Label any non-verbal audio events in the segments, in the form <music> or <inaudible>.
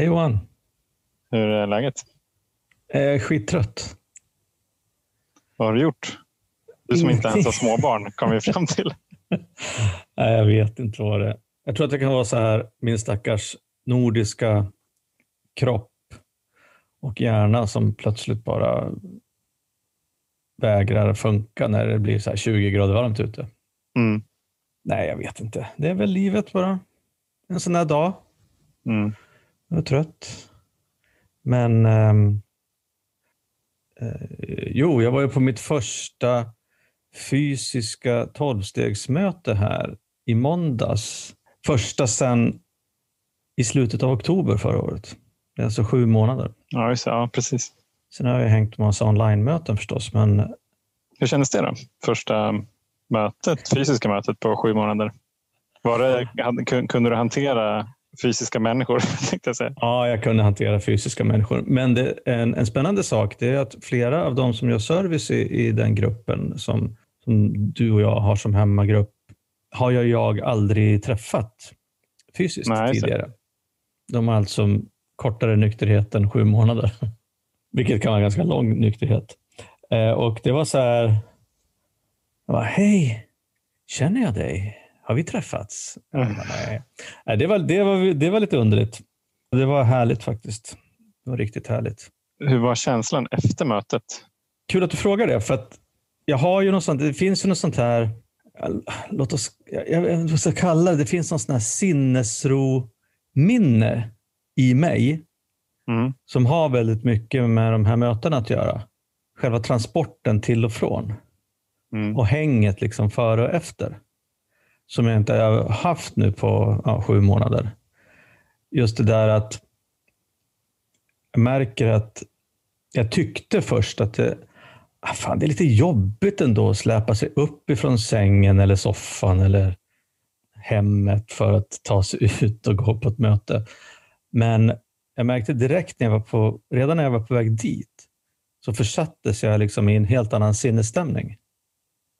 Hej Johan. Hur är läget? Eh, skittrött. Vad har du gjort? Du som inte ens har småbarn kom vi fram till. <laughs> Nej, jag vet inte vad det är. Jag tror att det kan vara så här, min stackars nordiska kropp och hjärna som plötsligt bara vägrar funka när det blir så 20 grader varmt ute. Mm. Nej, jag vet inte. Det är väl livet bara. En sån här dag. Mm. Jag är trött. Men ehm, eh, jo, jag var ju på mitt första fysiska tolvstegsmöte här i måndags. Första sedan i slutet av oktober förra året. Det är alltså sju månader. Ja, just ja, precis. Sen har jag hängt massa online-möten förstås, men Hur kändes det då? Första mötet, fysiska mötet på sju månader. Var det, kunde du hantera fysiska människor? <laughs> Jag säga. Ja, jag kunde hantera fysiska människor. Men det, en, en spännande sak det är att flera av de som gör service i, i den gruppen som, som du och jag har som hemmagrupp har jag, jag aldrig träffat fysiskt Nej, tidigare. De har alltså kortare nykterhet än sju månader. <laughs> Vilket kan vara ganska lång nykterhet. Eh, och det var så här. Jag bara, hej, känner jag dig? Har vi träffats? Bara, Nej. Det, var, det, var, det var lite underligt. Det var härligt faktiskt. Det var riktigt härligt. Hur var känslan efter mötet? Kul att du frågar det, för att jag har ju något sånt, det finns ju något sånt här, låt oss, jag vet inte vad jag ska kalla det, det finns någon sån här sinnesro-minne i mig Mm. som har väldigt mycket med de här mötena att göra. Själva transporten till och från Mm. och hänget liksom före och efter. Som jag inte har haft nu på ja, sju månader. Just det där att jag märker att jag tyckte först att det, ah, fan, det är lite jobbigt ändå att släpa sig upp ifrån sängen eller soffan eller hemmet för att ta sig ut och gå på ett möte. Men jag märkte direkt när jag var på, redan när jag var på väg dit, så försattes jag liksom i en helt annan sinnesstämning.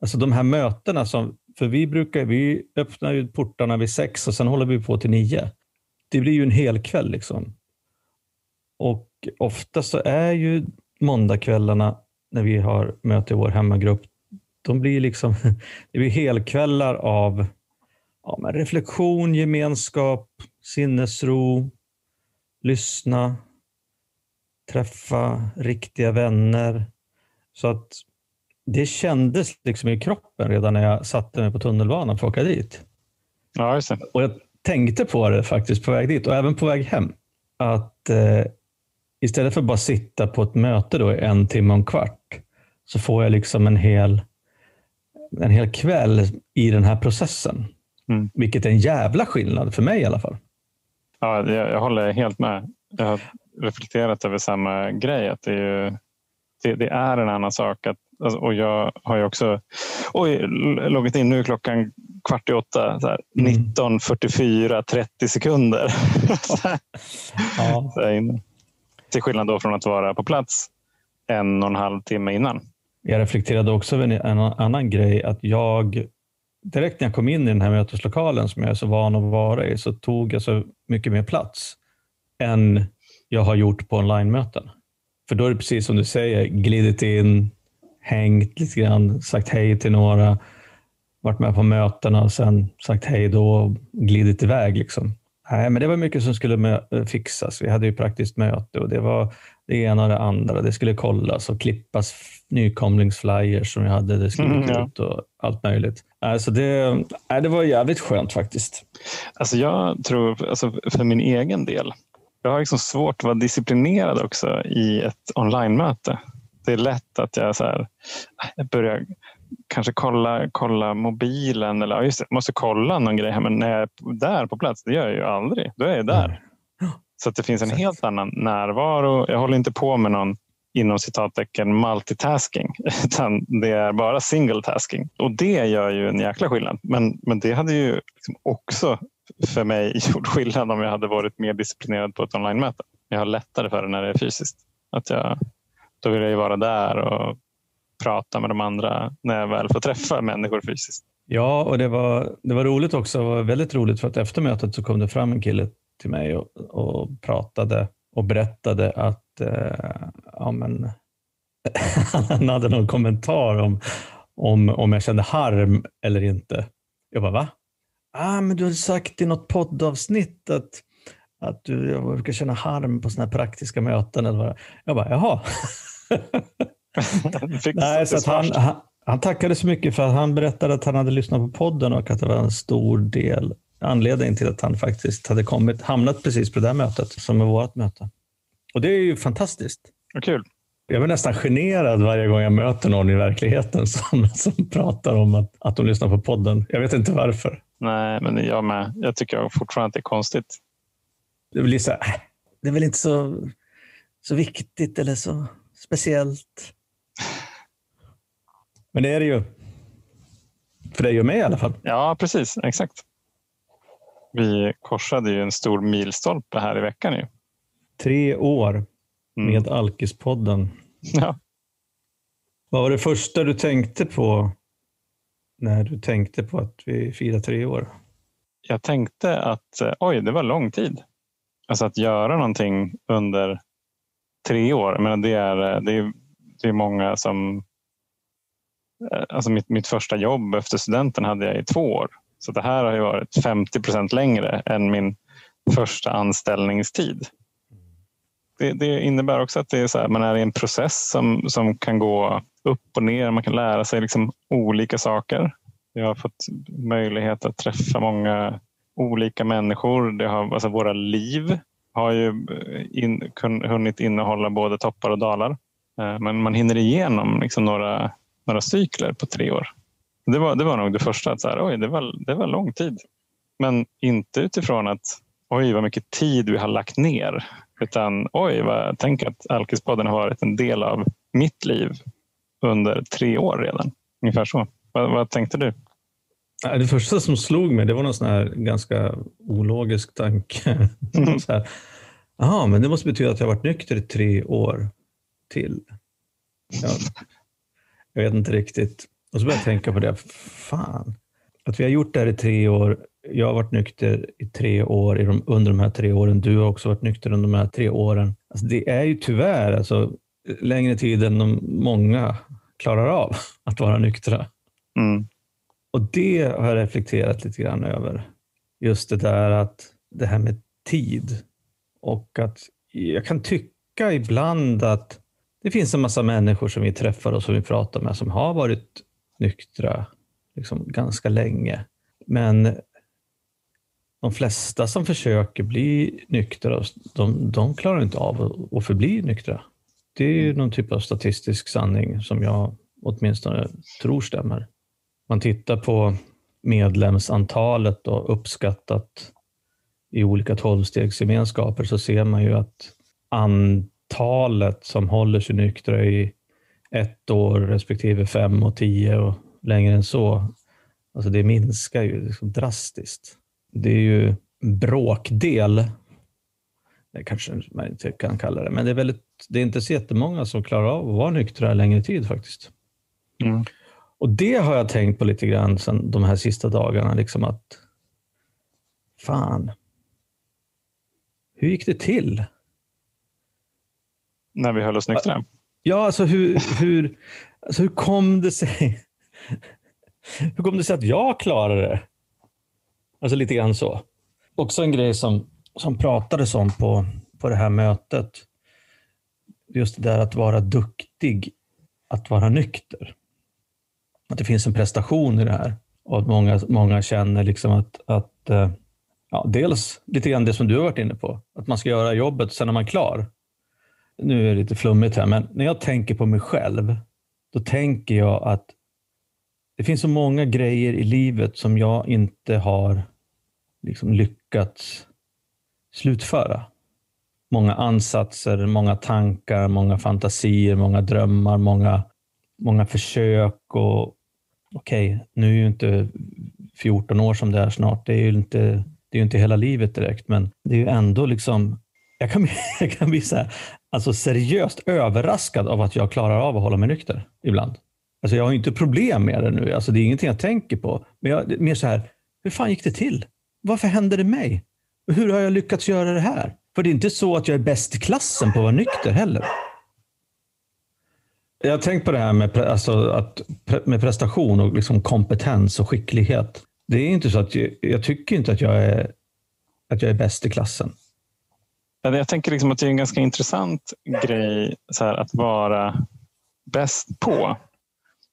Alltså de här mötena som, för vi brukar, vi öppnar ju portarna vid sex och sen håller vi på till nio. Det blir ju en hel kväll liksom. Och ofta så är ju måndagskvällarna när vi har möte i vår hemmagrupp, de blir liksom, <laughs> det blir helkvällar av ja, men reflektion, gemenskap, sinnesro, lyssna, träffa riktiga vänner. Så att det kändes liksom i kroppen redan när jag satte mig på tunnelbanan för att åka dit. Ja, just det. Och jag tänkte på det faktiskt på väg dit och även på väg hem. Att eh, istället för att bara sitta på ett möte då i en timme och en kvart så får jag liksom en hel, en hel kväll i den här processen. Mm. Vilket är en jävla skillnad för mig i alla fall. Ja, jag, jag håller helt med. Jag har reflekterat över samma grej. Att det, är ju, det, det är en annan sak. Att, alltså, och jag har ju också oj, loggat in. Nu klockan kvart i åtta. Så här, Mm. 19.44, 30 sekunder. Ja. <laughs> Till skillnad då från att vara på plats en och en halv timme innan. Jag reflekterade också över en annan grej. Att jag direkt när jag kom in i den här möteslokalen som jag är så van att vara i så tog jag så mycket mer plats än jag har gjort på online-möten. För då är det precis som du säger, glidit in, hängt lite grann, sagt hej till några, varit med på mötena och sen sagt hej då och glidit iväg. Liksom. Nej, men det var mycket som skulle fixas. Vi hade ju praktiskt möte och det var det ena och det andra. Det skulle kollas och klippas nykomlingsflyers som jag hade. Det skulle Mm, ut ja. och allt möjligt. Alltså det, det var jävligt skönt faktiskt. Alltså jag tror, alltså för min egen del, jag har liksom svårt att vara disciplinerad också i ett online-möte. Det är lätt att jag, så här, börjar kanske kolla, kolla mobilen eller just det, jag måste kolla någon grej här, men när jag är där på plats, det gör jag ju aldrig. Då är jag där. Så att det finns en helt annan närvaro. Jag håller inte på med någon inom citattecken multitasking, <laughs> utan det är bara single tasking. Och det gör ju en jäkla skillnad. Men, men det hade ju liksom också för mig <laughs> gjort skillnad om jag hade varit mer disciplinerad på ett online-möte. Jag har lättare för det när det är fysiskt. Att jag, då vill jag ju vara där och prata med de andra när jag väl får träffa människor fysiskt. Ja, och det var, det var roligt också. Det var väldigt roligt för att efter mötet så kom det fram en kille till mig och, och pratade och berättade att eh, ja, men, <laughs> han hade någon kommentar om, om, om jag kände harm eller inte. Jag bara, va? Ah, men du hade sagt i något poddavsnitt att, att du jag brukar känna harm på sådana här praktiska möten. Eller vad. Jag bara, jaha. <laughs> Nej, så han, han, han tackade så mycket för att han berättade att han hade lyssnat på podden och att det var en stor del anledning till att han faktiskt hade kommit, hamnat precis på det där mötet som är vårt möte. Och det är ju fantastiskt. Vad kul. Jag blir nästan generad varje gång jag möter någon i verkligheten som, <laughs> som pratar om att, att de lyssnar på podden. Jag vet inte varför. Nej, men jag med. Jag tycker fortfarande att det är konstigt. Det blir så här, äh, det är väl inte så, så viktigt eller så speciellt. Men det är det ju. För dig och mig i alla fall. Ja, precis. Exakt. Vi korsade ju en stor milstolpe här i veckan. Ju. Tre år med mm. Alkispodden. Ja. Vad var det första du tänkte på när du tänkte på att vi firar tre år? Jag tänkte att eh, oj, det var lång tid. Alltså att göra någonting under tre år. Men det, är, det, är, det är många som... Eh, alltså mitt, mitt första jobb efter studenten hade jag i två år. Så det här har ju varit 50 procent längre än min första anställningstid. Det, det, innebär också att det är så här, man är i en process som, som kan gå upp och ner. Man kan lära sig liksom olika saker. Jag har fått möjlighet att träffa många olika människor. Det har, alltså våra liv har ju eh, in, kun, hunnit innehålla både toppar och dalar. Eh, men man hinner igenom liksom några, några cykler på tre år. Det var, det var nog det första. Att så här, oj, det, var, det var lång tid. Men inte utifrån att oj vad mycket tid vi har lagt ner. Utan oj, vad, tänk att Alkispodden har varit en del av mitt liv under tre år redan. Ungefär så. Vad, vad tänkte du? Det första som slog mig det var någon sån här ganska ologisk tanke. Mm. <laughs> Jaha, men det måste betyda att jag har varit nykter i tre år till. Jag, jag vet inte riktigt. Och så började jag tänka på det. Fan, att vi har gjort det här i tre år. Jag har varit nykter i tre år i de, under de här tre åren. Du har också varit nykter under de här tre åren. Alltså det är ju tyvärr alltså, längre tid än de många klarar av att vara nyktra. Mm. Och det har jag reflekterat lite grann över. Just det där att det här med tid och att jag kan tycka ibland att det finns en massa människor som vi träffar och som vi pratar med som har varit nyktra liksom ganska länge. Men de flesta som försöker bli nyktra, de, de klarar inte av att förbli nyktra. Det är ju någon typ av statistisk sanning som jag åtminstone tror stämmer. Man tittar på medlemsantalet och uppskattat i olika tolvstegsgemenskaper så ser man ju att antalet som håller sig nyktra i ett år respektive fem och tio och längre än så, alltså det minskar ju liksom drastiskt. Det är ju en bråkdel, det kanske man inte kan kalla det, men det är, väldigt, det är inte så jättemånga som klarar av att vara nyktra längre tid faktiskt. Mm. Och det har jag tänkt på lite grann sen de här sista dagarna, liksom att fan, hur gick det till? När vi höll oss nyktra? Ja, alltså hur, hur, alltså hur kom det sig hur kom det sig att jag klarade det? Alltså lite grann så. Också en grej som, som pratades om på, på det här mötet. Just det där att vara duktig, att vara nykter. Att det finns en prestation i det här. Och att många, många känner liksom att, att eh, ja, dels lite grann det som du har varit inne på. Att man ska göra jobbet och sen är man klar. Nu är det lite flummigt här, men när jag tänker på mig själv, då tänker jag att det finns så många grejer i livet som jag inte har liksom lyckats slutföra. Många ansatser, många tankar, många fantasier, många drömmar, många, många försök. och Okej, okay, nu är ju inte 14 år som det är snart. Det är ju inte, det är inte hela livet direkt, men det är ju ändå liksom jag kan, <laughs> jag kan bli så här, alltså seriöst överraskad av att jag klarar av att hålla mig nykter ibland. Alltså jag har inte problem med det nu. Alltså det är ingenting jag tänker på. Men jag, mer så här, hur fan gick det till? Varför hände det mig? hur har jag lyckats göra det här? För det är inte så att jag är bäst i klassen på att vara nykter heller. Jag har tänkt på det här med, alltså, att, med prestation och liksom kompetens och skicklighet. Det är inte så att jag, jag tycker inte att jag är, att jag är bäst i klassen. Jag tänker liksom att det är en ganska intressant grej så här, att vara bäst på.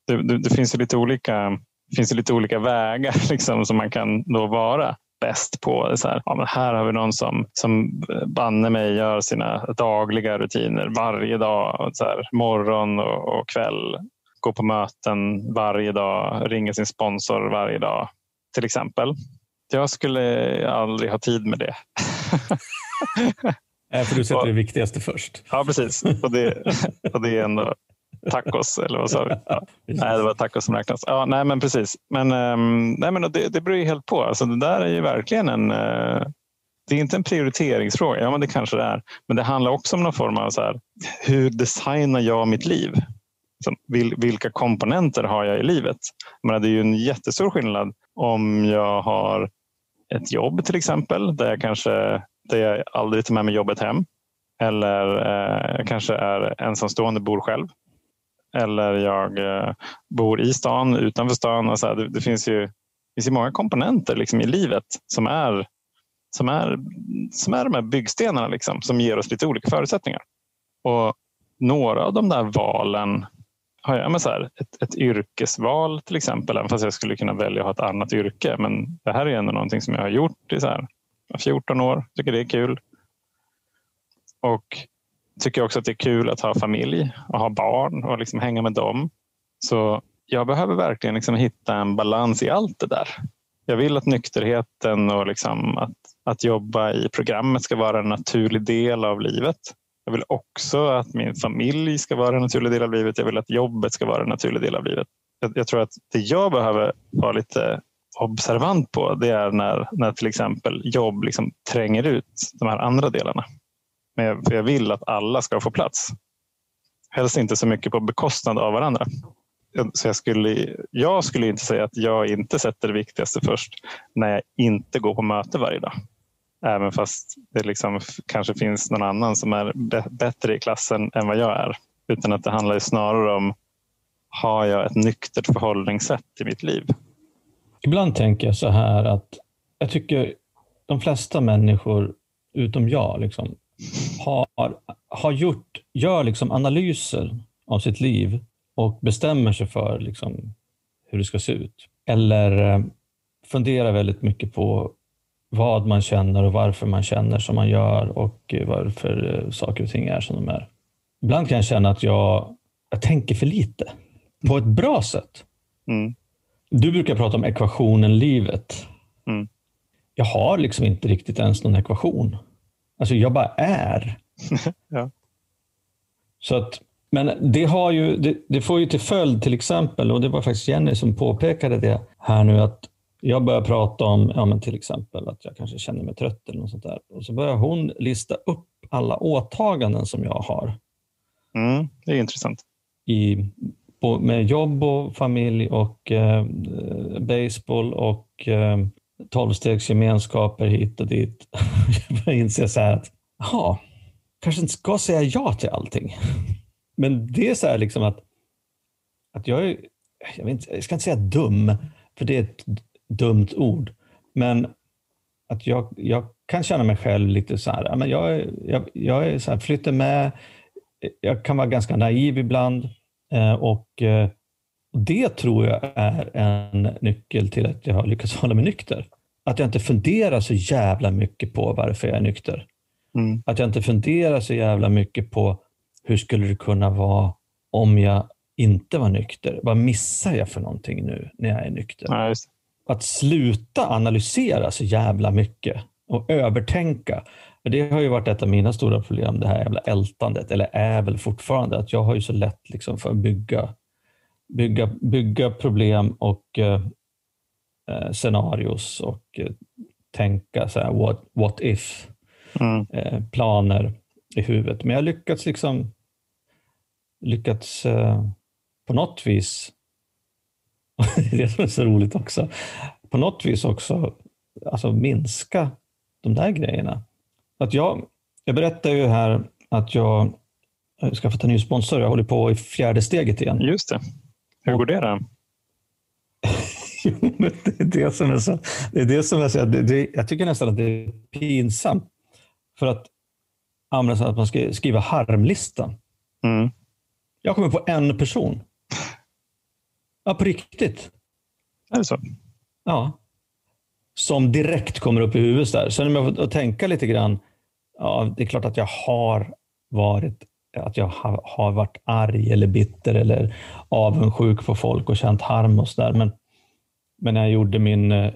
Det, det, det finns ju lite olika, finns lite olika vägar <laughs> liksom, som man kan då vara bäst på. Så här, ja, men här har vi någon som, som banne mig gör sina dagliga rutiner varje dag. Så här, morgon och, och kväll. Går på möten varje dag. Ringer sin sponsor varje dag. Till exempel. Jag skulle aldrig ha tid med det. <laughs> Nej, för du sätter det viktigaste först. Ja, precis. Och det, och det är ändå tacos, eller vad sa vi? <laughs> Ja. Nej, det var tacos som räknas. Ja, nej, men precis. Men, um, nej, men det, det beror ju helt på. Alltså, det där är ju verkligen en... Uh, det är inte en prioriteringsfråga. Ja, men det kanske det är. Men det handlar också om någon form av så här, hur designar jag mitt liv? Så, vil, vilka komponenter har jag i livet? Men det är ju en jättestor skillnad om jag har ett jobb till exempel där jag kanske där jag aldrig tar med mig jobbet hem. Eller eh, kanske är ensamstående, bor själv eller jag eh, bor i stan, utanför stan. Och så det, det, finns ju, det finns ju många komponenter liksom i livet som är, som är, som är de här byggstenarna liksom, som ger oss lite olika förutsättningar. Och några av de där valen har jag, med så här, ett, ett yrkesval till exempel, även fast jag skulle kunna välja att ha ett annat yrke. Men det här är ändå någonting som jag har gjort i så här, 14 år, tycker det är kul. Och tycker också att det är kul att ha familj och ha barn och liksom hänga med dem. Så jag behöver verkligen liksom hitta en balans i allt det där. Jag vill att nykterheten och liksom att, att jobba i programmet ska vara en naturlig del av livet. Jag vill också att min familj ska vara en naturlig del av livet. Jag vill att jobbet ska vara en naturlig del av livet. Jag, jag tror att det jag behöver vara lite observant på det är när, när till exempel jobb liksom tränger ut de här andra delarna. Men jag, för jag vill att alla ska få plats. Helst inte så mycket på bekostnad av varandra. Så jag, skulle, jag skulle inte säga att jag inte sätter det viktigaste först när jag inte går på möte varje dag. Även fast det liksom kanske finns någon annan som är bättre i klassen än vad jag är. Utan att det handlar snarare om har jag ett nyktert förhållningssätt i mitt liv? Ibland tänker jag så här att jag tycker de flesta människor, utom jag, liksom, har, har gjort, gör liksom analyser av sitt liv och bestämmer sig för liksom hur det ska se ut. Eller eh, funderar väldigt mycket på vad man känner och varför man känner som man gör och varför eh, saker och ting är som de är. Ibland kan jag känna att jag, jag tänker för lite på ett bra sätt. Mm. Du brukar prata om ekvationen livet. Mm. Jag har liksom inte riktigt ens någon ekvation. Alltså jag bara är. <laughs> ja. Så att, men det, har ju, det, det, får ju till följd till exempel, och det var faktiskt Jenny som påpekade det här nu, att jag börjar prata om ja, men till exempel att jag kanske känner mig trött eller något sånt där. Och så börjar hon lista upp alla åtaganden som jag har. Mm, det är intressant. I, på, med jobb och familj och eh, baseball och eh, tolvstegsgemenskaper hit och dit. <laughs> jag inser så här att, ja, kanske inte ska säga ja till allting. Men det är så här liksom att, att jag är, jag, vet inte, jag ska inte säga dum, för det är ett dumt ord. Men att jag, jag kan känna mig själv lite så här, men jag, jag, jag är så här, flyttar med, jag kan vara ganska naiv ibland eh, och eh, det tror jag är en nyckel till att jag har lyckats hålla mig nykter. Att jag inte funderar så jävla mycket på varför jag är nykter. Mm. Att jag inte funderar så jävla mycket på hur skulle det kunna vara om jag inte var nykter? Vad missar jag för någonting nu när jag är nykter? Ja, att sluta analysera så jävla mycket och övertänka. Det har ju varit ett av mina stora problem, det här jävla ältandet, eller är väl fortfarande, att jag har ju så lätt liksom för att bygga bygga, bygga problem och eh, eh, scenarios och eh, tänka så här, what, what if mm. eh, planer i huvudet. Men jag har lyckats liksom lyckats eh, på något vis, det <laughs> är det som är så roligt också, på något vis också alltså minska de där grejerna. Att jag, jag berättar ju här att jag har skaffat en ny sponsor. Jag håller på i fjärde steget igen. Just det. Hur går det då? <laughs> det är det som är så, det är det som är så det, det, jag tycker nästan att det är pinsamt. För att använda att man ska skriva harmlista. Mm. Jag kommer på en person. Ja, på riktigt. Är det så? Ja. Som direkt kommer upp i huvudet där. Sen om jag får tänka lite grann. Ja, det är klart att jag har varit att jag har varit arg eller bitter eller avundsjuk på folk och känt harm och sådär. Men, men när jag gjorde min eh,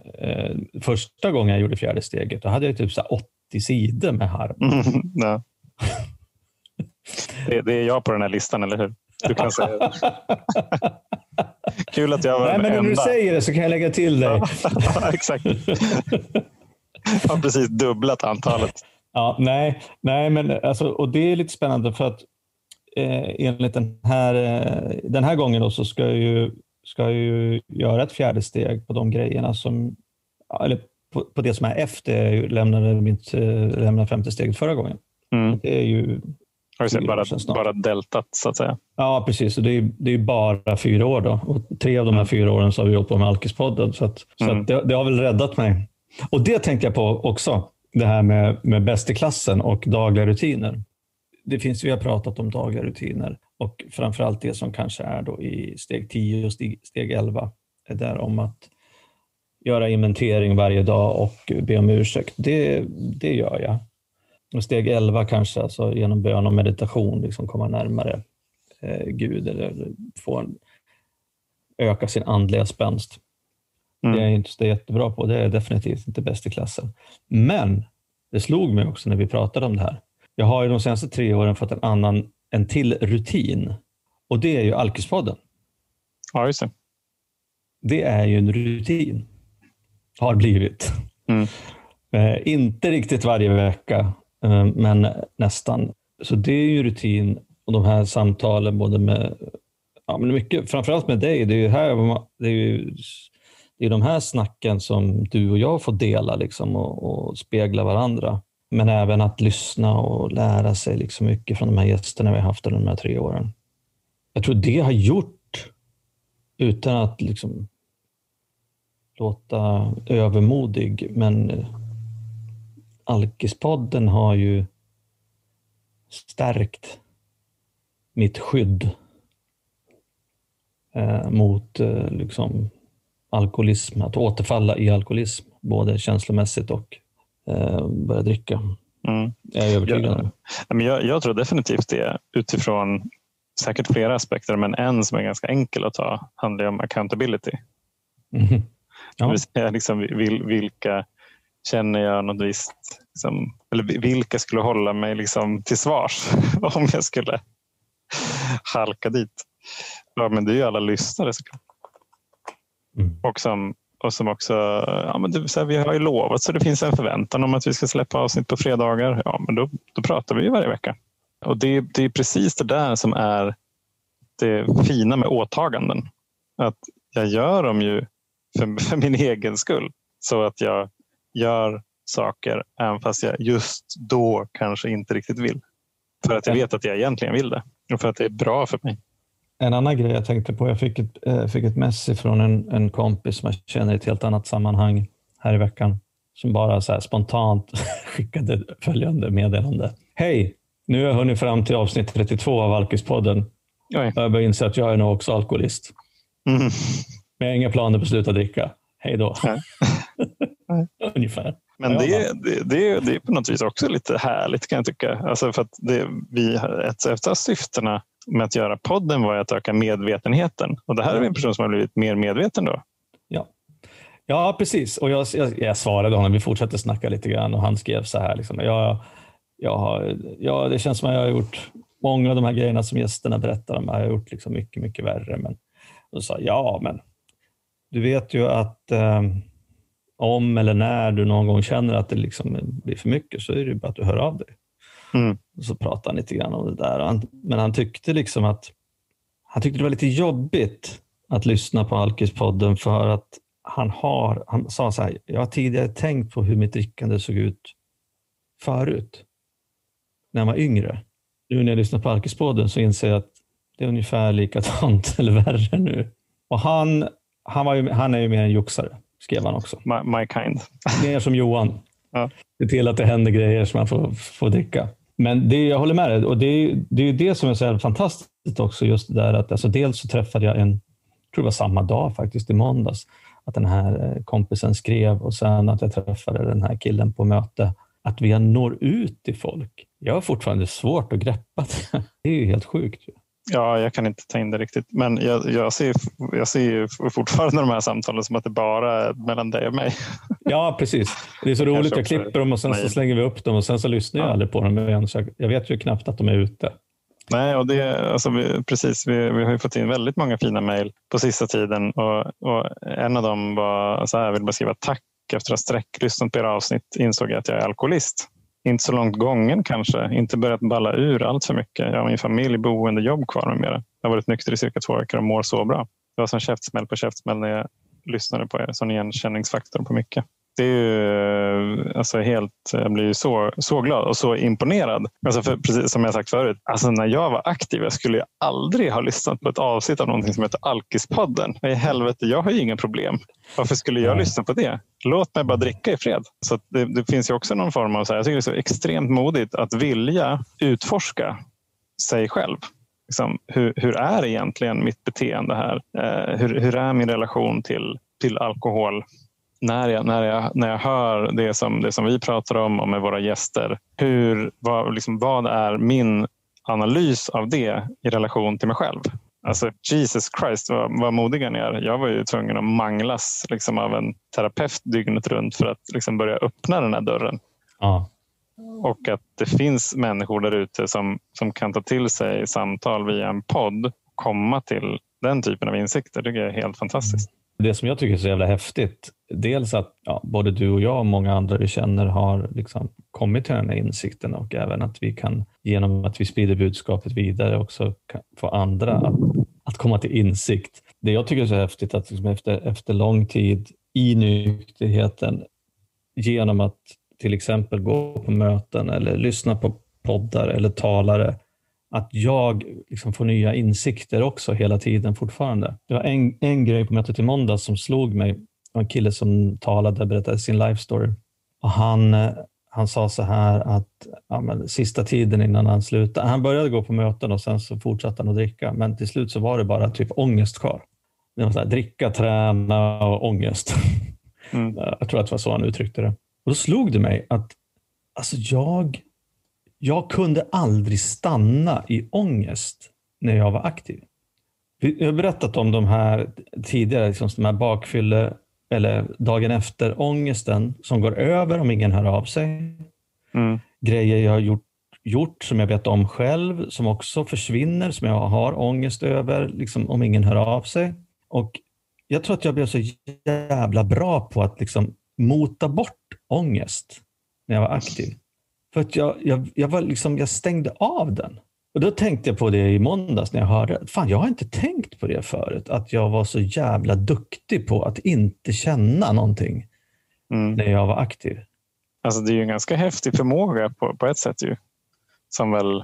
första gången jag gjorde fjärde steget, då hade jag typ så 80 sidor med harm. Mm, ja. det, det, är jag på den här listan, eller hur? Du kan säga det. Kul att jag var Nej, men enda. När du säger det så kan jag lägga till dig. ja, <laughs> exakt. Jag har precis dubblat antalet. Ja, nej, nej men alltså, och det är lite spännande för att eh, enligt den här, eh, den här gången då, så ska jag, ju, ska jag ju göra ett fjärde steg på de grejerna som, eller på, på det som är efter jag lämnade, mitt, eh, lämnade femte steget förra gången. Mm. Det är ju Har du sett bara, bara deltat så att säga? Ja, precis. Och det, är, det är bara fyra år. Då. Och tre av de här fyra åren så har vi jobbat med Alkispodden. Så, att, mm. så att det, det, har väl räddat mig. Och det tänkte jag på också. Det här med, med bäst i klassen och dagliga rutiner det finns, vi har pratat om dagliga rutiner och framförallt det som kanske är då i steg 10 och steg, steg 11. är där om att göra inventering varje dag och be om ursäkt. Det, det gör jag. Och steg 11 kanske, alltså genom bön och meditation, liksom komma närmare eh, Gud eller få en, öka sin andliga spänst. Mm. Det är jag inte så jättebra på. Det är definitivt inte bäst i klassen. Men det slog mig också när vi pratade om det här jag har ju de senaste tre åren fått en annan, en till rutin. Och det är ju Alkispodden. Ja, just det. Det är ju en rutin. Har blivit. Mm. Eh, inte riktigt varje vecka, eh, men nästan. Så det är ju rutin och de här samtalen både med, ja, men mycket, framförallt med dig, det är ju här, det är ju, det är de här snacken som du och jag får dela liksom, och, och spegla varandra. Men även att lyssna och lära sig liksom mycket från de här gästerna vi har haft under de här tre åren. Jag tror det har gjort, utan att liksom låta övermodig, men eh, Alkispodden har ju stärkt mitt skydd eh, mot eh, liksom, alkoholism, att återfalla i alkoholism, både känslomässigt och börja dricka. Mm. Jag är övertygad jag, jag, jag tror definitivt det utifrån säkert flera aspekter, men en som är ganska enkel att ta handlar om accountability. Mm. Ja. liksom, vil, vilka känner jag något visst, liksom, eller vilka skulle hålla mig liksom till svars <laughs> om jag skulle halka dit? Ja, men det är ju alla lyssnare såklart. Mm. Och som och som också, ja, men det, så här, vi har ju lovat så det finns en förväntan om att vi ska släppa avsnitt på fredagar. Ja, men då, då pratar vi ju varje vecka. Och det, det är precis det där som är det fina med åtaganden. Att jag gör dem ju för, för min egen skull. Så att jag gör saker även fast jag just då kanske inte riktigt vill. För att jag vet att jag egentligen vill det och för att det är bra för mig. En annan grej jag tänkte på, jag fick ett, äh, fick ett mess från en, en kompis som jag känner i ett helt annat sammanhang här i veckan, som bara så spontant <laughs> skickade följande meddelande. Hej! Nu har jag hunnit fram till avsnitt 32 av Alkispodden. Jag börjar inse att jag är nog också alkoholist. Mm. Men jag har inga planer på att sluta dricka. Hej då. <laughs> Ungefär. Men det, det, det, det är på något vis också lite härligt kan jag tycka. Alltså för att det, vi, ett, ett av syftena med att göra podden var att öka medvetenheten. Och det här är en person som har blivit mer medveten då. Ja, ja precis. Och jag, jag, jag svarade honom, vi fortsatte snacka lite grann och han skrev så här. Liksom, jag, jag har, ja, det känns som att jag har gjort många av de här grejerna som gästerna berättar om. Jag har gjort liksom mycket, mycket värre. Men då sa ja, men du vet ju att eh, om eller när du någon gång känner att det liksom blir för mycket så är det bara att du hör av dig. Mm. Så pratade han lite grann om det där. Han, men han tyckte liksom att han tyckte det var lite jobbigt att lyssna på Alkispodden för att han, har, han sa så här, jag har tidigare tänkt på hur mitt drickande såg ut förut, när jag var yngre. Nu när jag lyssnar på Alkispodden så inser jag att det är ungefär likadant <laughs> eller värre nu. Och han, han, var ju, han är ju mer en joxare, skrev han också. My, my kind. Mer som Johan. Ja. Se till att det händer grejer som man får, får dricka. Men det, jag håller med dig. Och det, det är ju det som är så fantastiskt också. Just där att alltså dels så träffade jag en, jag tror det var samma dag faktiskt, i måndags, att den här eh, kompisen skrev och sen att jag träffade den här killen på möte. Att vi når ut till folk. Jag har fortfarande svårt att greppa det. <laughs> Det är ju helt sjukt. Ja, jag kan inte ta in det riktigt. Men jag, jag, ser, jag ser ju fortfarande de här samtalen som att det bara är mellan dig och mig. Ja, precis. Det är så roligt. Jag klipper dem och sen så slänger vi upp dem och sen så lyssnar jag Ja. aldrig på dem igen. Så jag- jag vet ju knappt att de är ute. Nej, och det, alltså vi, precis. Vi, vi har ju fått in väldigt många fina mejl på sista tiden. Och, och en av dem var så här, jag vill bara skriva tack. Efter att ha sträcklyssnat på era avsnitt insåg jag att jag är alkoholist. Inte så långt gången kanske, inte börjat balla ur allt för mycket. Jag har min familj, boende, jobb kvar med mera. Jag har varit nykter i cirka två veckor och mår så bra. Det var som käftsmäll på käftsmäll när jag lyssnade på er. Sån igenkänningsfaktor på mycket. Det är ju alltså helt, jag blir ju så, så glad och så imponerad. Alltså för, precis som jag sagt förut, alltså när jag var aktiv, jag skulle ju aldrig ha lyssnat på ett avsnitt av någonting som heter Alkispodden. I helvete, jag har ju inga problem. Varför skulle jag lyssna på det? Låt mig bara dricka i fred. Så det, det finns ju också någon form av, så här, jag tycker det är så extremt modigt att vilja utforska sig själv. Liksom, hur, hur är egentligen mitt beteende här? Eh, hur, hur är min relation till, till alkohol? När jag, när, jag, när jag hör det som, det som vi pratar om och med våra gäster, hur, vad, liksom, vad är min analys av det i relation till mig själv? Alltså Jesus Christ vad, vad modiga ni är. Jag var ju tvungen att manglas liksom, av en terapeut dygnet runt för att liksom, börja öppna den här dörren. Ja. Och att det finns människor där ute som, som kan ta till sig samtal via en podd komma till den typen av insikter. Det tycker jag är helt fantastiskt. Det som jag tycker är så jävla häftigt, dels att ja, både du och jag och många andra vi känner har liksom kommit till den här insikten och även att vi kan genom att vi sprider budskapet vidare också få andra att, att komma till insikt. Det jag tycker är så häftigt att liksom efter, efter lång tid i nykterheten genom att till exempel gå på möten eller lyssna på poddar eller talare att jag liksom får nya insikter också hela tiden fortfarande. Det var en, en grej på mötet i måndags som slog mig. Det var en kille som talade, berättade sin life story. Och han, eh, han sa så här att ja, men, sista tiden innan han slutade, han började gå på möten och sen så fortsatte han att dricka, men till slut så var det bara typ ångest kvar. Det var så här, dricka, träna och ångest. Mm. <laughs> Jag tror att det var så han uttryckte det. Och då slog det mig att alltså jag, jag kunde aldrig stanna i ångest när jag var aktiv. Jag har berättat om de här tidigare, liksom de här bakfylle eller dagen efter ångesten som går över om ingen hör av sig. Mm. Grejer jag har gjort, gjort som jag vet om själv, som också försvinner, som jag har ångest över liksom, om ingen hör av sig. Och Jag tror att jag blev så jävla bra på att liksom mota bort ångest när jag var aktiv. För att jag, jag, jag, var liksom, jag stängde av den. Och Då tänkte jag på det i måndags när jag hörde, fan jag har inte tänkt på det förut, att jag var så jävla duktig på att inte känna någonting Mm. när jag var aktiv. Alltså det är ju en ganska häftig förmåga på, på ett sätt ju. Som väl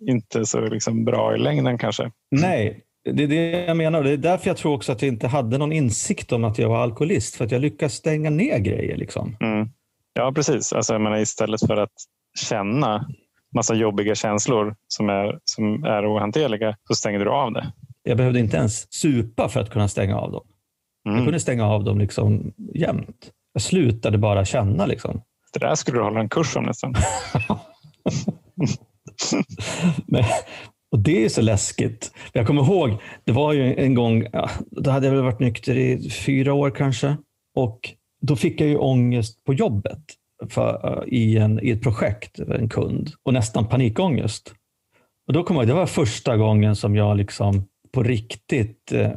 inte är så liksom bra i längden kanske. Nej, det är det jag menar. Det är därför jag tror också att jag inte hade någon insikt om att jag var alkoholist. För att jag lyckas stänga ner grejer. Liksom. Mm. Ja, precis. Alltså, jag menar, istället för att känna massa jobbiga känslor som är, som är ohanterliga så stänger du av det. Jag behövde inte ens supa för att kunna stänga av dem. Jag Mm. kunde stänga av dem liksom jämt. Jag slutade bara känna. Liksom. Det där skulle du hålla en kurs om nästan. <laughs> Men, och det är så läskigt. Jag kommer ihåg, det var ju en gång, ja, då hade jag väl varit nykter i fyra år kanske. Och då fick jag ju ångest på jobbet för, eh, i, en, i ett projekt, en kund. Och nästan panikångest. Och då kom jag, det var första gången som jag liksom på riktigt eh,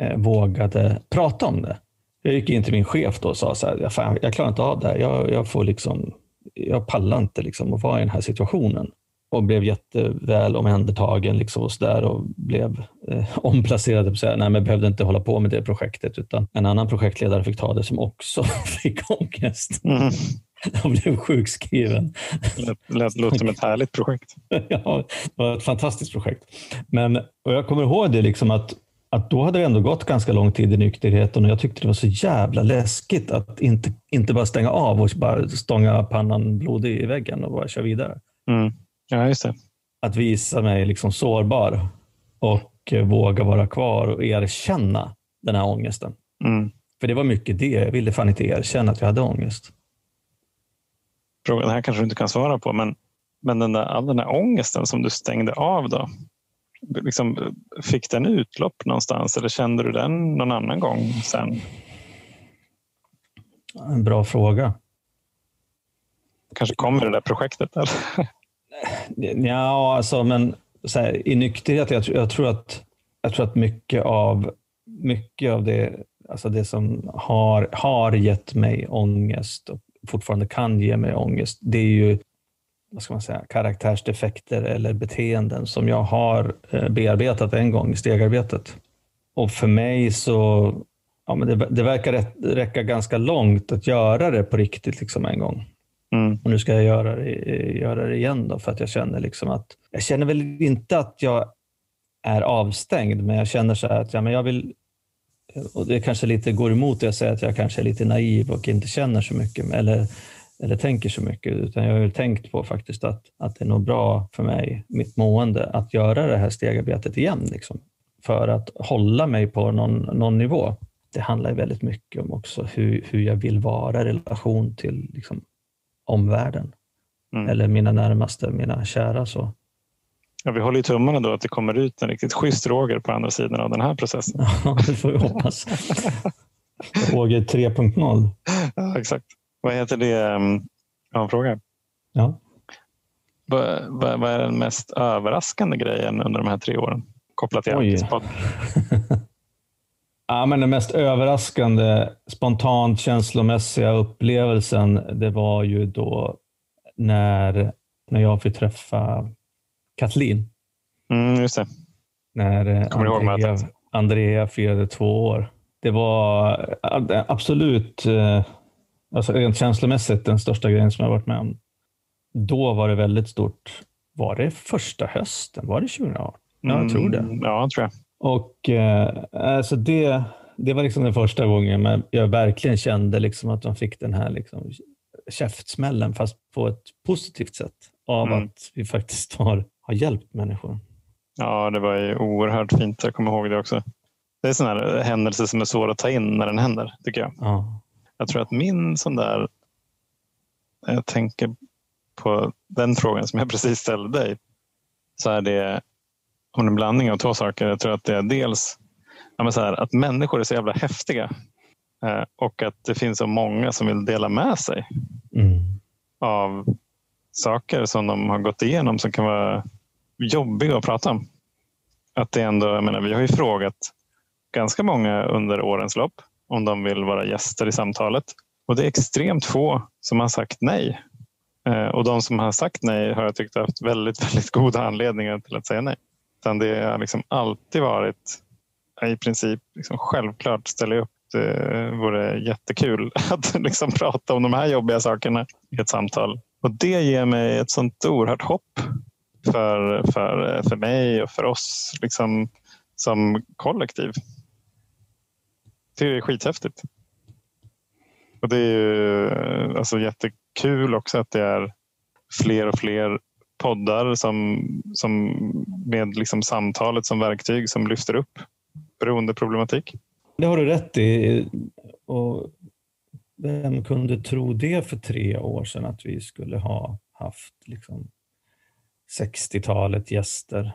eh, vågade prata om det. Jag gick in till min chef då och sa så här, Fan, jag klarar inte av det här. Jag, jag, får liksom, jag pallar inte liksom att vara i den här situationen och blev jätteväl omhändertagen liksom och, så där och blev eh, <laughs> omplacerade och säga, nej men behövde inte hålla på med det projektet utan en annan projektledare fick ta det som också <laughs> fick ångest. Mm. <laughs> Jag blev sjukskriven. Det låter som ett härligt projekt. ja, det var ett fantastiskt projekt. Men, och jag kommer ihåg det liksom att, att då hade det ändå gått ganska lång tid i nykterheten och jag tyckte det var så jävla läskigt att inte, inte bara stänga av och bara stånga pannan blodig i väggen och bara köra vidare. Mm. Ja, just det. Att visa mig liksom sårbar och våga vara kvar och erkänna den här ångesten. Mm. För det var mycket det. Jag ville fan inte erkänna att jag hade ångest. Frågan här kanske du inte kan svara på, men, men den där, all den där ångesten som du stängde av då, liksom, fick den utlopp någonstans eller kände du den någon annan gång sen? En bra fråga. Kanske kommer det där projektet? Eller? Ja, alltså, men så här, i nykterhet, jag, jag, tror att, jag tror att mycket av, mycket av det, alltså det som har, har gett mig ångest och fortfarande kan ge mig ångest, det är ju vad ska man säga, karaktärsdefekter eller beteenden som jag har eh, bearbetat en gång i stegarbetet. Och för mig så ja, men det, det verkar räcka ganska långt att göra det på riktigt liksom en gång. Mm. Och nu ska jag göra det, göra det igen då, för att jag känner liksom att jag känner väl inte att jag är avstängd, men jag känner så att ja, men jag vill och det kanske lite går emot det jag säger att jag kanske är lite naiv och inte känner så mycket eller, eller tänker så mycket, utan jag har tänkt på faktiskt att, att det är nog bra för mig, mitt mående, att göra det här stegarbetet igen. Liksom, för att hålla mig på någon, någon nivå. Det handlar väldigt mycket om också hur, hur jag vill vara i relation till liksom, omvärlden. Mm. Eller mina närmaste, mina kära. Så. Ja, vi håller tummarna då att det kommer ut en riktigt schysst Roger på andra sidan av den här processen. <laughs> Ja, det får vi hoppas. Roger 3.0. <laughs> Ja, exakt. Vad heter det? Jag har en fråga. Ja. Vad, vad, vad, är den mest överraskande grejen under de här tre åren? Kopplat till Oj. <laughs> ja, men Den mest överraskande, spontant känslomässiga upplevelsen, det var ju då när, när jag fick träffa Kathleen. Mm, just det. När eh, Andrea, Andrea firade två år. Det var absolut, eh, alltså rent känslomässigt, den största grejen som jag varit med om. Då var det väldigt stort. Var det första hösten? Var det 2018? Ja, jag tror det. Mm, ja, tror jag. Och alltså det, det var liksom den första gången jag verkligen kände liksom att de fick den här liksom käftsmällen, fast på ett positivt sätt, av mm. att vi faktiskt har har hjälpt människor. Ja, det var ju oerhört fint. Jag kommer ihåg det också. Det är sådana händelser som är svåra att ta in när den händer, tycker jag. Ja. Jag tror att min sån där... Jag tänker på den frågan som jag precis ställde dig. Så är det om en blandning av två saker. Jag tror att det är dels ja, här, att människor är så jävla häftiga eh, och att det finns så många som vill dela med sig mm. av saker som de har gått igenom som kan vara jobbiga att prata om. Att det ändå, jag menar, vi har ju frågat ganska många under årens lopp om de vill vara gäster i samtalet och det är extremt få som har sagt nej. Eh, och de som har sagt nej har jag tyckt haft väldigt, <laughs> väldigt goda anledningar till att säga nej. Utan det har liksom alltid varit i princip liksom självklart ställa upp. Det vore jättekul <laughs> att liksom prata om de här jobbiga sakerna i ett samtal. Och det ger mig ett sånt oerhört hopp för, för, för mig och för oss liksom, som kollektiv. Det är skithäftigt. Och det är ju alltså, jättekul också att det är fler och fler poddar som, som med liksom samtalet som verktyg som lyfter upp beroendeproblematik. Det har du rätt i. Och vem kunde tro det för tre år sedan att vi skulle ha haft liksom 60-talet gäster?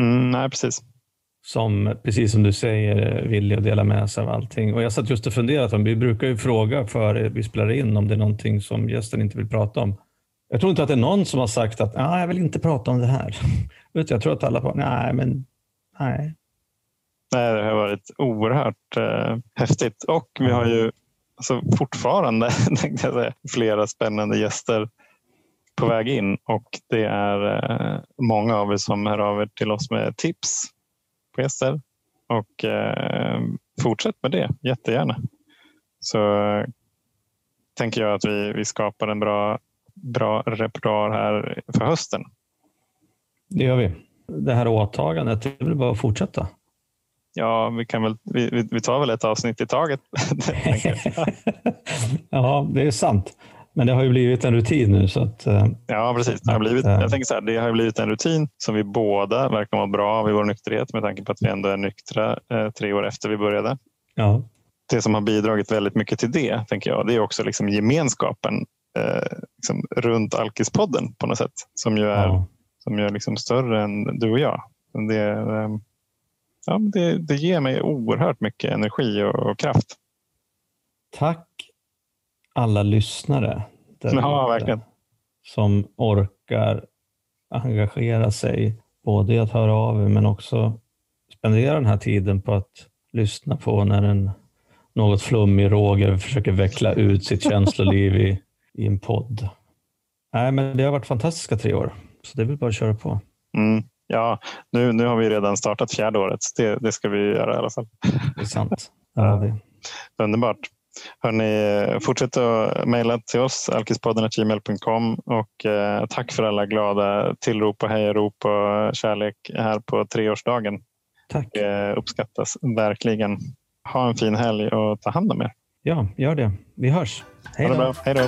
Mm, nej, precis. Som, precis som du säger, vill att dela med sig av allting. Och jag satt just och funderade, om vi brukar ju fråga före vi spelar in om det är någonting som gästen inte vill prata om. Jag tror inte att det är någon som har sagt att ah, jag vill inte prata om det här. <laughs> jag tror att alla bara, nej men nej. Nej, det har varit oerhört eh, häftigt och vi har ju alltså, fortfarande <laughs> jag säga, flera spännande gäster på väg in och det är eh, många av er som hör av er till oss med tips på gäster. Och eh, fortsätt med det jättegärna. Så eh, tänker jag att vi, vi skapar en bra, bra repertoar här för hösten. Det gör vi. Det här åtagandet, det är väl bara att fortsätta. Ja, vi, kan väl, vi, vi tar väl ett avsnitt i taget. <laughs> <laughs> ja, det är sant. Men det har ju blivit en rutin nu. Så att, eh, ja, precis. Det har, blivit, jag tänker så här, det har blivit en rutin som vi båda verkar må bra av i vår nykterhet med tanke på att vi ändå är nyktra eh, tre år efter vi började. Ja. Det som har bidragit väldigt mycket till det, tänker jag, det är också liksom gemenskapen eh, liksom runt Alkispodden på något sätt. Som ju är, ja. som är liksom större än du och jag. Det, eh, ja, det, det ger mig oerhört mycket energi och, och kraft. Tack alla lyssnare. Ja, verkligen. Som orkar engagera sig både i att höra av er men också spendera den här tiden på att lyssna på när en något flummig Roger försöker veckla ut sitt känsloliv i, i en podd. Nej, men det har varit fantastiska tre år, så det är väl bara att köra på. Mm. Ja, nu, nu har vi redan startat fjärde året. Det, det ska vi göra i alla fall. Det är sant. <laughs> Ja, Underbart. Hörrni, fortsätt att mejla till oss, alkispodden.gmail.com och eh, tack för alla glada tillrop och hejarop och kärlek här på treårsdagen. Tack. Det eh, uppskattas verkligen. Ha en fin helg och ta hand om er. Ja, gör det. Vi hörs. Hej då. Hej då.